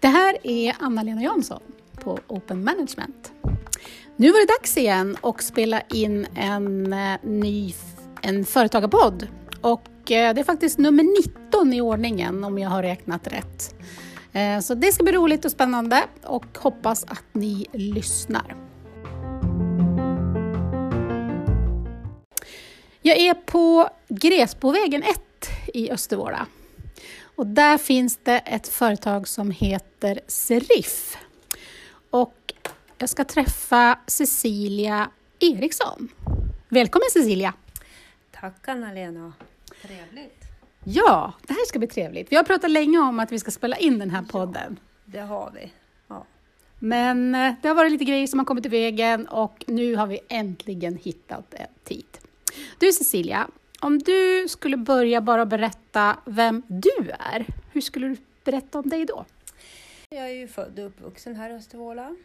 Det här är Anna-Lena Jansson på Open Management. Nu var det dags igen att spela in en eh, ny en företagarpodd och eh, det är faktiskt nummer 19 i ordningen om jag har räknat rätt. Eh, så det ska bli roligt och spännande och hoppas att ni lyssnar. Jag är på Gräsbovägen 1 i Östervåla. Och där finns det ett företag som heter Serif. Och jag ska träffa Cecilia Eriksson. Välkommen Cecilia! Tack Anna-Lena! Trevligt! Ja, det här ska bli trevligt. Vi har pratat länge om att vi ska spela in den här podden. Ja, det har vi. Ja. Men eh, det har varit lite grejer som har kommit i vägen och nu har vi äntligen hittat en tid. Du Cecilia, om du skulle börja bara berätta vem du är, hur skulle du berätta om dig då? Jag är ju född och uppvuxen här i Östervåla.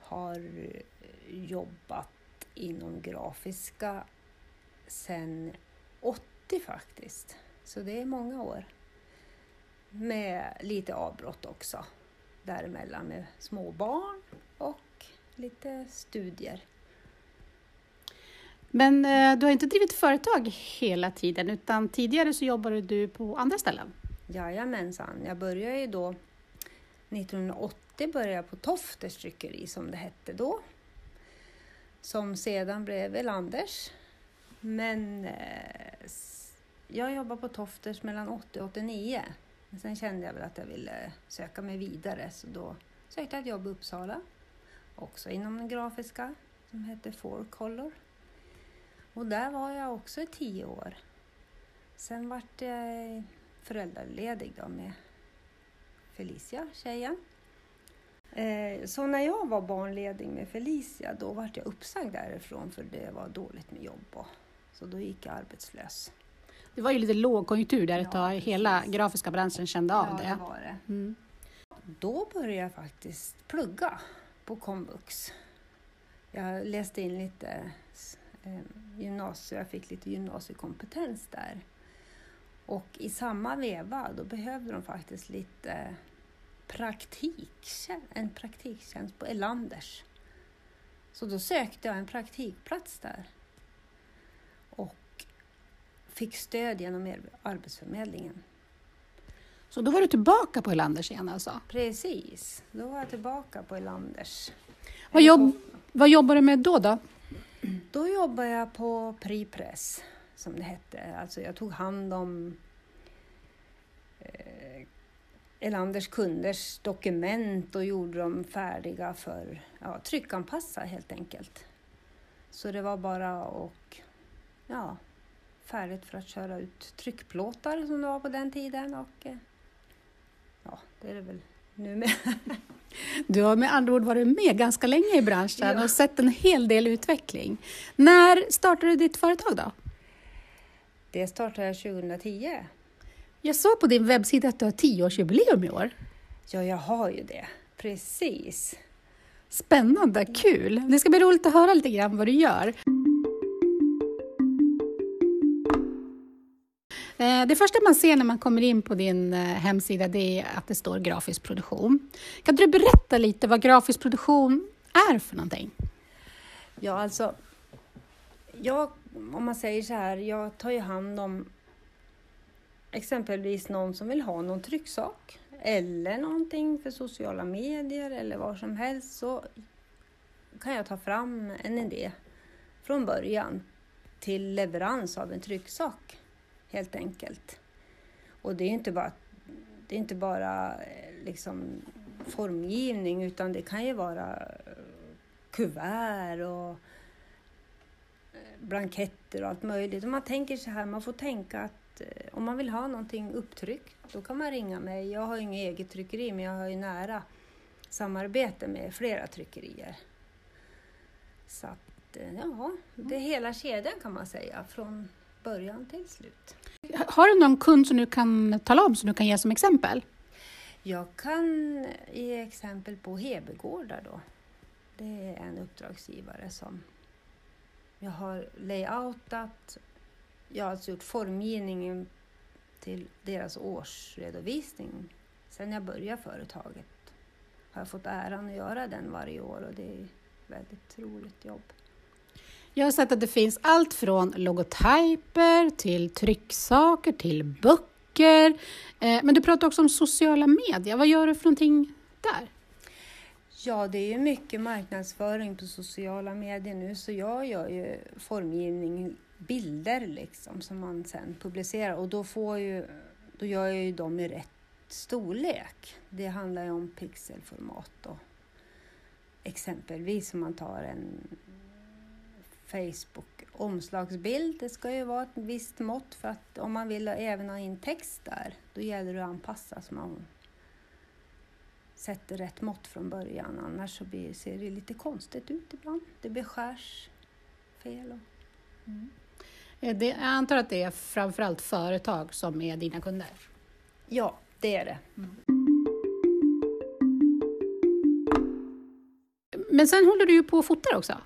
Har eh, jobbat inom grafiska sedan 80 faktiskt. Så det är många år. Med lite avbrott också däremellan med småbarn och lite studier. Men eh, du har inte drivit företag hela tiden utan tidigare så jobbade du på andra ställen? Jajamensan, jag började ju då 1980 började jag på Tofters tryckeri som det hette då. Som sedan blev Elanders. Men eh, jag jobbade på Tofters mellan 80 och 89. Men sen kände jag väl att jag ville söka mig vidare så då sökte jag ett jobb i Uppsala. Också inom den grafiska som hette Four Color. Och där var jag också i tio år. Sen vart jag föräldraledig då med Felicia, tjejen. Eh, så när jag var barnledig med Felicia då vart jag uppsagd därifrån för det var dåligt med jobb. Och, så då gick jag arbetslös. Det var ju lite lågkonjunktur där ett tag, hela grafiska branschen kände av ja, det. det, var det. Mm. Då började jag faktiskt plugga på komvux. Jag läste in lite eh, gymnasie, jag fick lite gymnasiekompetens där. Och i samma veva då behövde de faktiskt lite praktik, en praktiktjänst på Elanders. Så då sökte jag en praktikplats där. Och fick stöd genom Arbetsförmedlingen. Så då var du tillbaka på Elanders igen alltså? Precis, då var jag tillbaka på Elanders. Vad, jobb, vad jobbar du med då? Då, då jobbade jag på Pripress som det hette. Alltså jag tog hand om eh, Elanders kunders dokument och gjorde dem färdiga för ja, tryckanpassa helt enkelt. Så det var bara och ja, färdigt för att köra ut tryckplåtar som det var på den tiden och eh, ja, det är det väl nu med. Du har med andra ord varit med ganska länge i branschen ja. och sett en hel del utveckling. När startade du ditt företag då? Det startade jag 2010. Jag såg på din webbsida att du har tioårsjubileum i år. Ja, jag har ju det. Precis. Spännande, kul! Det ska bli roligt att höra lite grann vad du gör. Eh, det första man ser när man kommer in på din eh, hemsida det är att det står grafisk produktion. Kan du berätta lite vad grafisk produktion är för någonting? Ja, alltså, jag, om man säger så här, jag tar ju hand om exempelvis någon som vill ha någon trycksak eller någonting för sociala medier eller vad som helst så kan jag ta fram en idé från början till leverans av en trycksak helt enkelt. Och det är inte bara, det är inte bara eh, liksom formgivning utan det kan ju vara eh, kuvert och eh, blanketter och allt möjligt. Och man tänker så här, man får tänka att om man vill ha någonting upptryckt, då kan man ringa mig. Jag har inget eget tryckeri, men jag har ju nära samarbete med flera tryckerier. Så att, ja, det är hela kedjan kan man säga, från början till slut. Har du någon kund som du kan tala om, som du kan ge som exempel? Jag kan ge exempel på Hebegårdar då. Det är en uppdragsgivare som jag har layoutat jag har alltså gjort formgivningen till deras årsredovisning. Sen jag började företaget har jag fått äran att göra den varje år och det är väldigt roligt jobb. Jag har sett att det finns allt från logotyper till trycksaker till böcker. Eh, men du pratar också om sociala medier. Vad gör du för någonting där? Ja, det är ju mycket marknadsföring på sociala medier nu så jag gör ju formgivning, bilder liksom som man sen publicerar och då, får ju, då gör jag ju dem i rätt storlek. Det handlar ju om pixelformat och exempelvis om man tar en Facebook omslagsbild. Det ska ju vara ett visst mått för att om man vill även ha in text där, då gäller det att anpassa så man sätter rätt mått från början. Annars så blir, ser det lite konstigt ut ibland. Det beskärs fel. Och... Mm. Det, jag antar att det är framförallt företag som är dina kunder? Ja, det är det. Mm. Men sen håller du ju på och fotar också?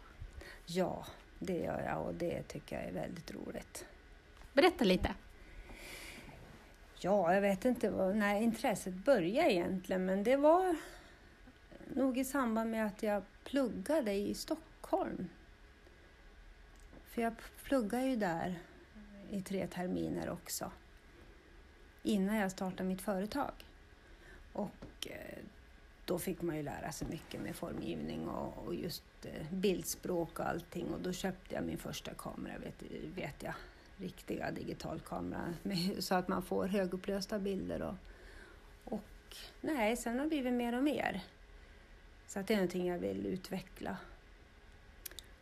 Ja, det gör jag och det tycker jag är väldigt roligt. Berätta lite. Ja, jag vet inte när intresset började egentligen, men det var nog i samband med att jag pluggade i Stockholm. För jag pluggade ju där i tre terminer också, innan jag startade mitt företag. Och eh, då fick man ju lära sig mycket med formgivning och, och just Eh, bildspråk och allting och då köpte jag min första kamera, vet, vet jag, riktiga digitalkamera så att man får högupplösta bilder. Och, och nej, sen har det blivit mer och mer. Så att det är någonting jag vill utveckla.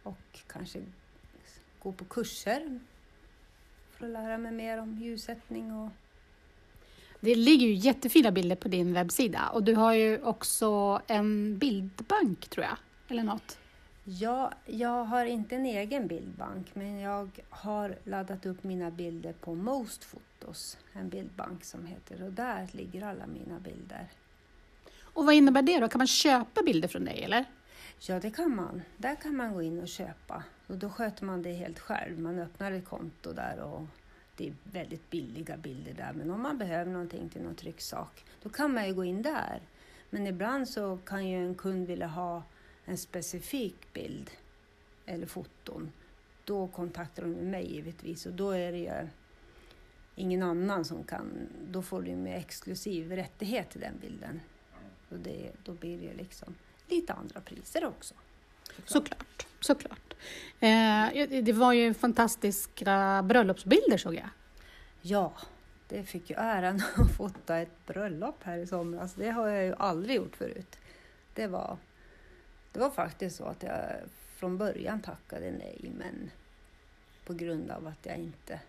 Och kanske gå på kurser för att lära mig mer om ljussättning och det ligger ju jättefina bilder på din webbsida och du har ju också en bildbank tror jag, eller något? Ja, jag har inte en egen bildbank men jag har laddat upp mina bilder på Most Fotos, en bildbank som heter och där ligger alla mina bilder. Och vad innebär det då? Kan man köpa bilder från dig eller? Ja, det kan man. Där kan man gå in och köpa och då sköter man det helt själv. Man öppnar ett konto där och det är väldigt billiga bilder där, men om man behöver någonting till någon trycksak, då kan man ju gå in där. Men ibland så kan ju en kund vilja ha en specifik bild eller foton. Då kontaktar de mig givetvis och då är det ju ingen annan som kan, då får du med exklusiv rättighet till den bilden. Och det, då blir det liksom lite andra priser också. Såklart, såklart. Eh, det var ju fantastiska bröllopsbilder såg jag. Ja, det fick ju äran att fota ett bröllop här i somras. Det har jag ju aldrig gjort förut. Det var, det var faktiskt så att jag från början tackade nej, men på grund av att jag inte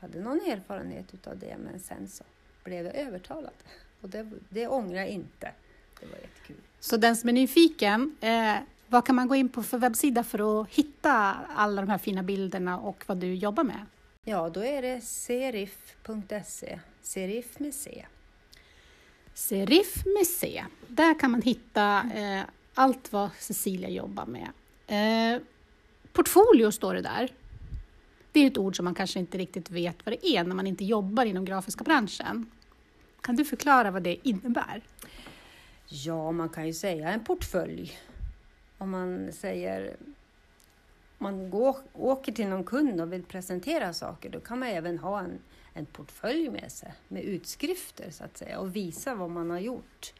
hade någon erfarenhet utav det, men sen så blev jag övertalad. Och det, det ångrar jag inte. Det var jättekul. Så den som är nyfiken, eh, vad kan man gå in på för webbsida för att hitta alla de här fina bilderna och vad du jobbar med? Ja, då är det serif.se, serif med C. Serif med C. Där kan man hitta eh, allt vad Cecilia jobbar med. Eh, portfolio står det där. Det är ett ord som man kanske inte riktigt vet vad det är när man inte jobbar inom grafiska branschen. Kan du förklara vad det innebär? Ja, man kan ju säga en portfölj. Om man säger man går, åker till någon kund och vill presentera saker, då kan man även ha en, en portfölj med sig med utskrifter så att säga och visa vad man har gjort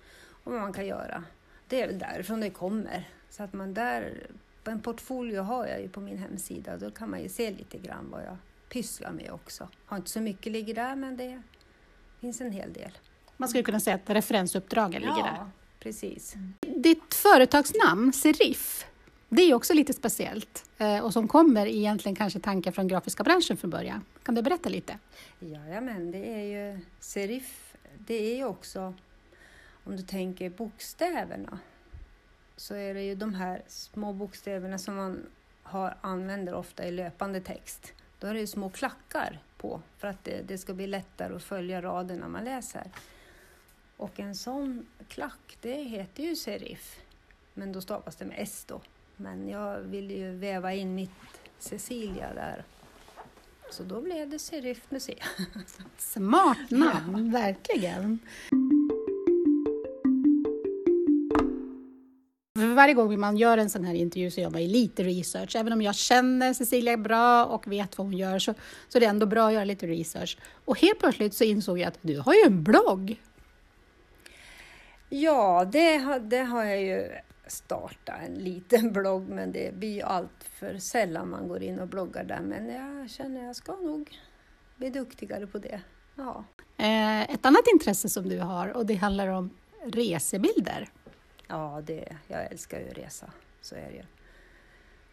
och vad man kan göra. Det är väl därifrån det kommer. Så att man där, en portfolio har jag ju på min hemsida, då kan man ju se lite grann vad jag pysslar med också. Har inte så mycket ligger där, men det finns en hel del. Man skulle kunna säga att referensuppdragen ja, ligger där. precis. Ditt företagsnamn, Serif, det är också lite speciellt eh, och som kommer egentligen kanske tankar från grafiska branschen från början. Kan du berätta lite? Jajamän, det är ju serif. Det är ju också, om du tänker bokstäverna, så är det ju de här små bokstäverna som man har, använder ofta i löpande text. Då är det ju små klackar på för att det, det ska bli lättare att följa raderna man läser. Och en sån klack, det heter ju serif, men då stavas det med S då. Men jag vill ju väva in mitt Cecilia där. Så då blev det Serif museum. Smart namn, verkligen. För varje gång man gör en sån här intervju så gör man ju lite research. Även om jag känner Cecilia bra och vet vad hon gör så, så är det ändå bra att göra lite research. Och helt plötsligt så insåg jag att du har ju en blogg. Ja, det har, det har jag ju startat en liten blogg men det blir ju allt för sällan man går in och bloggar där. Men jag känner att jag ska nog bli duktigare på det. Ja. Eh, ett annat intresse som du har och det handlar om resebilder. Ja, det, jag älskar ju att resa, så är det ju.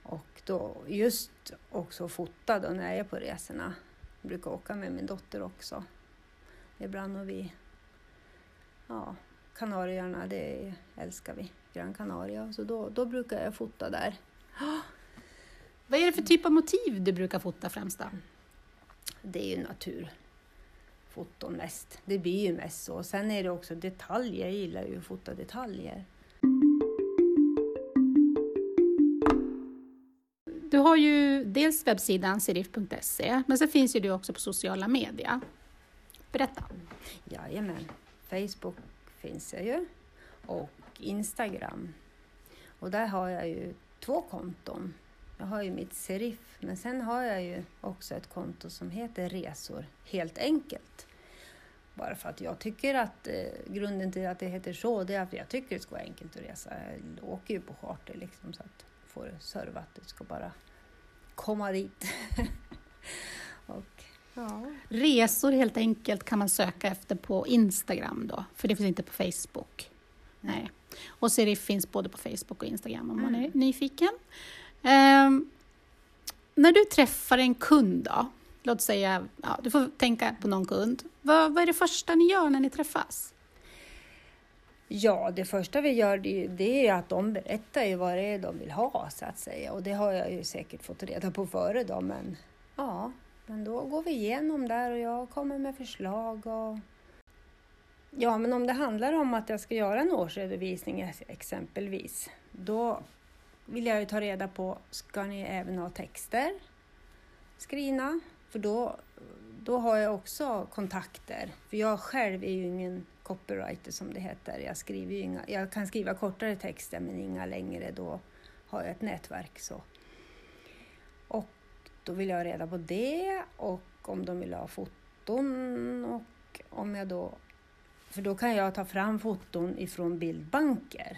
Och då just också fota då när jag är på resorna. Jag brukar åka med min dotter också. Ibland och vi, ja, Kanarieöarna, det älskar vi. Gran Canaria, så då, då brukar jag fota där. Vad är det för typ av motiv du brukar fota främst då? Det är ju naturfoton mest. Det blir ju mest så. Sen är det också detaljer, jag gillar ju att fota detaljer. Du har ju dels webbsidan serif.se, men så finns ju du också på sociala medier. Berätta. Jajamän. Facebook finns jag ju och Instagram. Och där har jag ju två konton. Jag har ju mitt Serif, men sen har jag ju också ett konto som heter Resor, helt enkelt. Bara för att jag tycker att eh, grunden till att det heter så, det är att jag tycker det ska vara enkelt att resa. Jag åker ju på charter liksom så att får det servat, det ska bara komma dit. och, ja. Resor helt enkelt kan man söka efter på Instagram då, för det finns inte på Facebook. Nej. Och Serif finns både på Facebook och Instagram om mm. man är mm. nyfiken. Um, när du träffar en kund då, låt säga, ja, du får tänka på någon kund. Vad, vad är det första ni gör när ni träffas? Ja, det första vi gör det, det är att de berättar ju vad det är de vill ha så att säga och det har jag ju säkert fått reda på före då men ja, men då går vi igenom där och jag kommer med förslag och Ja, men om det handlar om att jag ska göra en årsredovisning exempelvis, då vill jag ju ta reda på, ska ni även ha texter skrivna? För då, då har jag också kontakter. För jag själv är ju ingen copywriter som det heter. Jag, skriver inga, jag kan skriva kortare texter men inga längre, då har jag ett nätverk. så. Och då vill jag ha reda på det och om de vill ha foton och om jag då för då kan jag ta fram foton ifrån bildbanker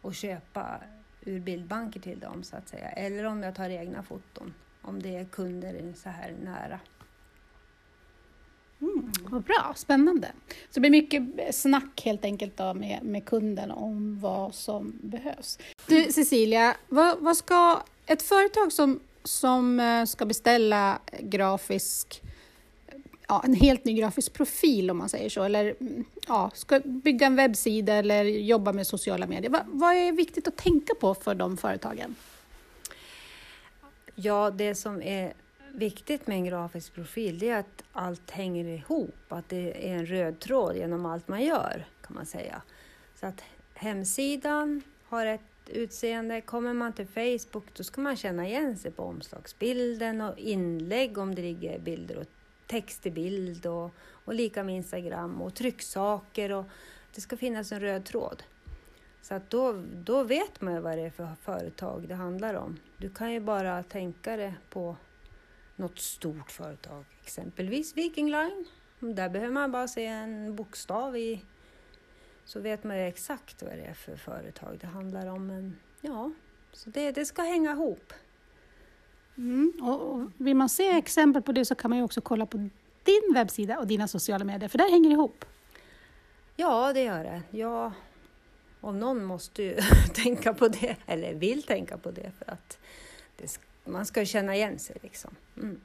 och köpa ur bildbanker till dem så att säga. Eller om jag tar egna foton, om det är kunder så här nära. Vad bra, spännande. Så det blir mycket snack helt enkelt då med, med kunden om vad som behövs. Du Cecilia, vad, vad ska ett företag som, som eh, ska beställa grafisk ja, en helt ny grafisk profil om man säger så, eller mm, ja, ska bygga en webbsida eller jobba med sociala medier. Va, vad är viktigt att tänka på för de företagen? Ja, det som är viktigt med en grafisk profil det är att allt hänger ihop, att det är en röd tråd genom allt man gör kan man säga. Så att hemsidan har ett utseende. Kommer man till Facebook då ska man känna igen sig på omslagsbilden och inlägg om det ligger bilder och text i bild och, och lika med Instagram och trycksaker och det ska finnas en röd tråd. Så att då, då vet man ju vad det är för företag det handlar om. Du kan ju bara tänka dig på något stort företag, exempelvis Viking Line. Där behöver man bara se en bokstav i så vet man ju exakt vad det är för företag det handlar om. Men ja, så det, det ska hänga ihop. Mm. Och, vill man se exempel på det så kan man ju också kolla på din webbsida och dina sociala medier, för där hänger det ihop. Ja, det gör det. Jag, om någon måste ju tänka på det, eller vill tänka på det, för att det, man ska känna igen sig. Liksom. Mm.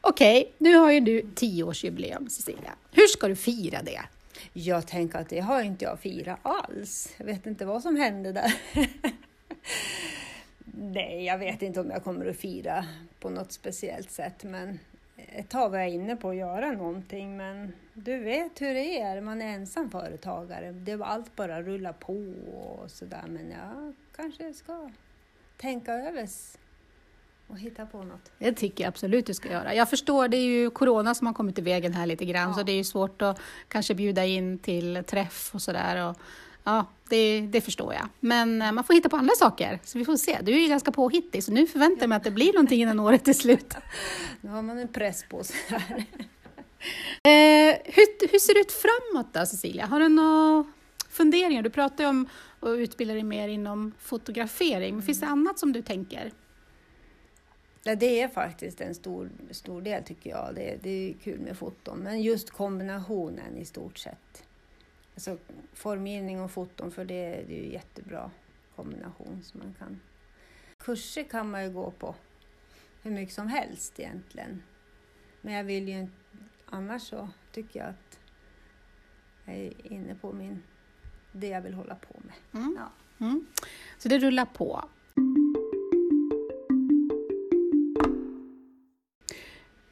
Okej, nu har ju du tioårsjubileum, Cecilia. Hur ska du fira det? Jag tänker att det har inte jag firat alls. Jag vet inte vad som hände där. Nej, jag vet inte om jag kommer att fira på något speciellt sätt, men ett tag var jag inne på att göra någonting, men du vet hur det är, man är ensam företagare. Det var allt bara rulla på och sådär, men jag kanske ska tänka över och hitta på något. Det tycker jag absolut du ska göra. Jag förstår, det är ju corona som har kommit i vägen här lite grann, Ja. så det är ju svårt att kanske bjuda in till träff och sådär. Ja, det, det förstår jag. Men eh, man får hitta på andra saker, så vi får se. Du är ju ganska påhittig, så nu förväntar jag mig att det blir någonting innan året är slut. Nu har man en press på sig här. Eh, hur, hur ser det ut framåt då, Cecilia? Har du några funderingar? Du pratar ju om att utbilda dig mer inom fotografering, men finns det annat som du tänker? Ja, det är faktiskt en stor, stor del tycker jag. Det, det är kul med foton, men just kombinationen i stort sett. Alltså formgivning och foton, för det, det är ju jättebra kombination som man kan. Kurser kan man ju gå på hur mycket som helst egentligen. Men jag vill ju inte, annars så tycker jag att jag är inne på min, det jag vill hålla på med. Mm. Ja. Mm. Så det rullar på.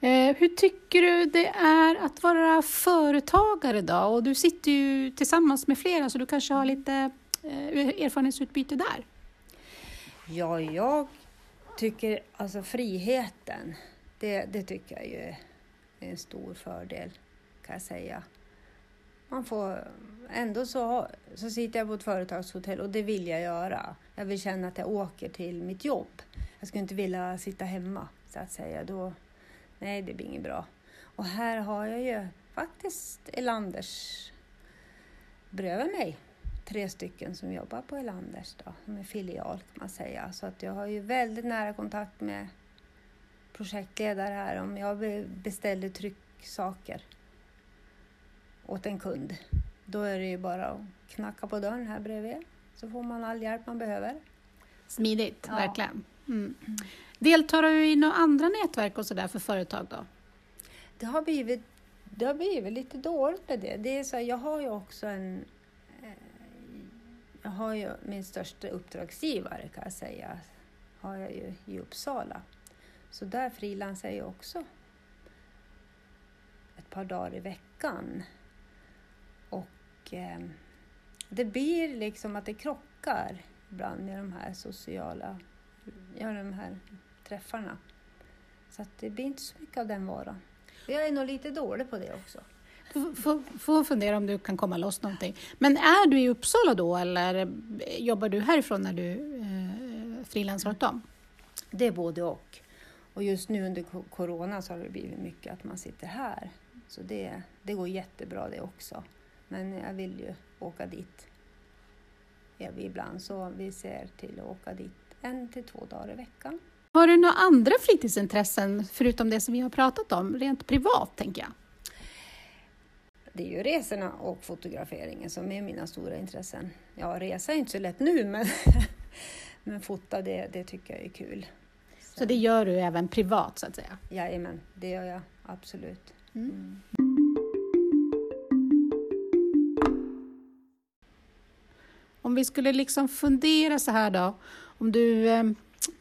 Eh, hur tycker du det är att vara företagare idag? Och du sitter ju tillsammans med flera så du kanske har lite eh, erfarenhetsutbyte där. Ja, jag tycker alltså friheten, det, det tycker jag ju är en stor fördel kan jag säga. Man får, ändå så, så sitter jag på ett företagshotell och det vill jag göra. Jag vill känna att jag åker till mitt jobb. Jag skulle inte vilja sitta hemma så att säga. Då, nej, det blir inget bra. Och här har jag ju faktiskt Elanders bredvid mig tre stycken som jobbar på Elanders då, som är filial kan man säga. Så att jag har ju väldigt nära kontakt med projektledare här om jag be- beställer trycksaker åt en kund. Då är det ju bara att knacka på dörren här bredvid så får man all hjälp man behöver. Smidigt, Ja. verkligen. Mm. Deltar du i några andra nätverk och sådär för företag då? Det har blivit, det har blivit lite dåligt med det. det är så här, jag har ju också en... Eh, jag har ju min största uppdragsgivare kan jag säga, har jag ju i Uppsala. Så där frilansar jag också ett par dagar i veckan. Och eh, det blir liksom att det krockar ibland med de här sociala, ja de här träffarna. Så det blir inte så mycket av den varan. Jag är nog lite dålig på det också. Får- Får fundera om du kan komma loss någonting. Men är du i Uppsala då eller jobbar du härifrån när du eh, frilansar åt dem? Det är både och. Och just nu under co- corona så har det blivit mycket att man sitter här. Så det, det går jättebra det också. Men jag vill ju åka dit ibland, så vi ser till att åka dit en till två dagar i veckan. Har du några andra fritidsintressen förutom det som vi har pratat om, rent privat tänker jag? Det är ju resorna och fotograferingen som är mina stora intressen. Ja, resa är inte så lätt nu, men, men fota det, det tycker jag är kul. Så det gör du även privat så att säga? Jajamän, det gör jag absolut. Mm. Mm. Om vi skulle liksom fundera så här då, om du eh,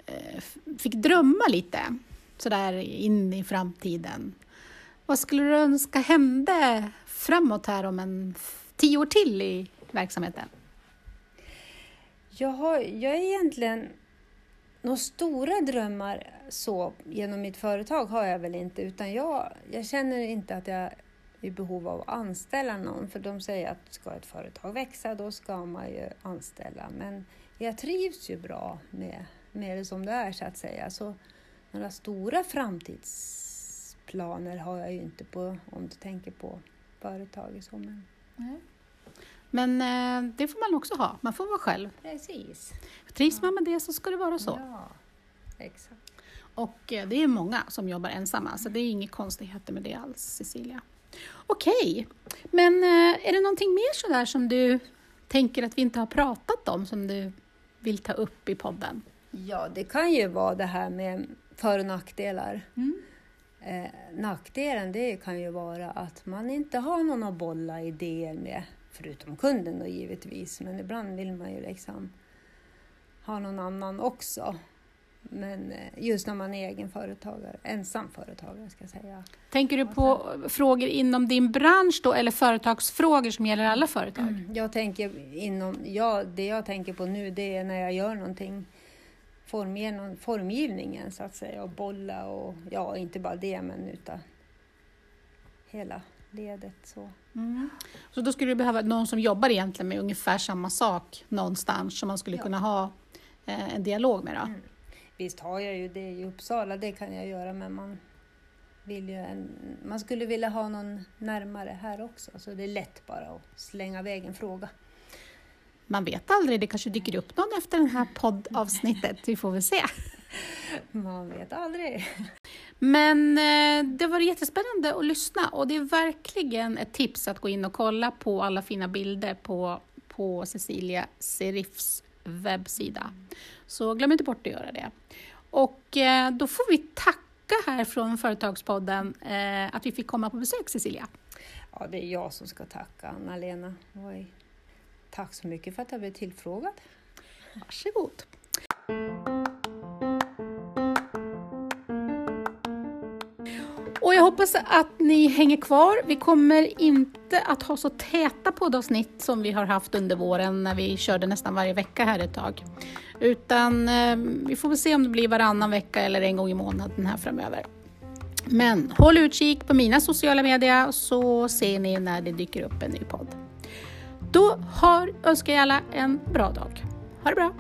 Eh, fick drömma lite sådär in i framtiden. Vad skulle du önska hände framåt här om en f- tio år till i verksamheten? Jag, har, jag är egentligen... Några stora drömmar så genom mitt företag har jag väl inte, utan jag, jag känner inte att jag är i behov av att anställa någon, för de säger att ska ett företag växa, då ska man ju anställa. Men jag trivs ju bra med, med det som det är, så att säga. Så några stora framtidsplaner har jag ju inte på, om du tänker på företaget. Så, men Men eh, det får man också ha, man får vara själv. precis. Trivs man med det så ska det vara så. Ja, exakt. Och eh, det är många som jobbar ensamma, så det är inga konstigheter med det alls, Cecilia. Okej, men eh, är det någonting mer sådär som du tänker att vi inte har pratat om, som du vill ta upp i podden? Ja, det kan ju vara det här med för och nackdelar. Mm. Eh, nackdelen det kan ju vara att man inte har någon att bolla idéer med, förutom kunden då givetvis, men ibland vill man ju liksom ha någon annan också. Men eh, just när man är egen företagare, ensam företagare ska jag säga. Tänker du på frågor inom din bransch då, eller företagsfrågor som gäller alla företag? Jag tänker inom, ja, det jag tänker på nu det är när jag gör någonting formgen, formgivningen så att säga och bolla och ja, inte bara det men utan hela ledet. Så. Mm. Så då skulle du behöva någon som jobbar egentligen med ungefär samma sak någonstans som man skulle Ja. kunna ha eh, en dialog med. Då. Mm. Visst har jag ju det i Uppsala, det kan jag göra, men man vill ju en, man skulle vilja ha någon närmare här också, så det är lätt bara att slänga iväg en fråga. Man vet aldrig, det kanske dyker upp någon efter det här poddavsnittet. Vi får väl se. Man vet aldrig. Men eh, det var jättespännande att lyssna och det är verkligen ett tips att gå in och kolla på alla fina bilder på, på Cecilia Serifs webbsida. Så glöm inte bort att göra det. Och eh, då får vi tacka här från Företagspodden eh, att vi fick komma på besök Cecilia. Ja, det är jag som ska tacka Anna-Lena. Tack så mycket för att jag blev tillfrågad. Varsågod. Och jag hoppas att ni hänger kvar. Vi kommer inte att ha så täta poddavsnitt som vi har haft under våren när vi körde nästan varje vecka här ett tag. Utan eh, vi får väl se om det blir varannan vecka eller en gång i månaden här framöver. Men håll utkik på mina sociala medier så ser ni när det dyker upp en ny podd. Då har, önskar jag alla en bra dag. Ha det bra!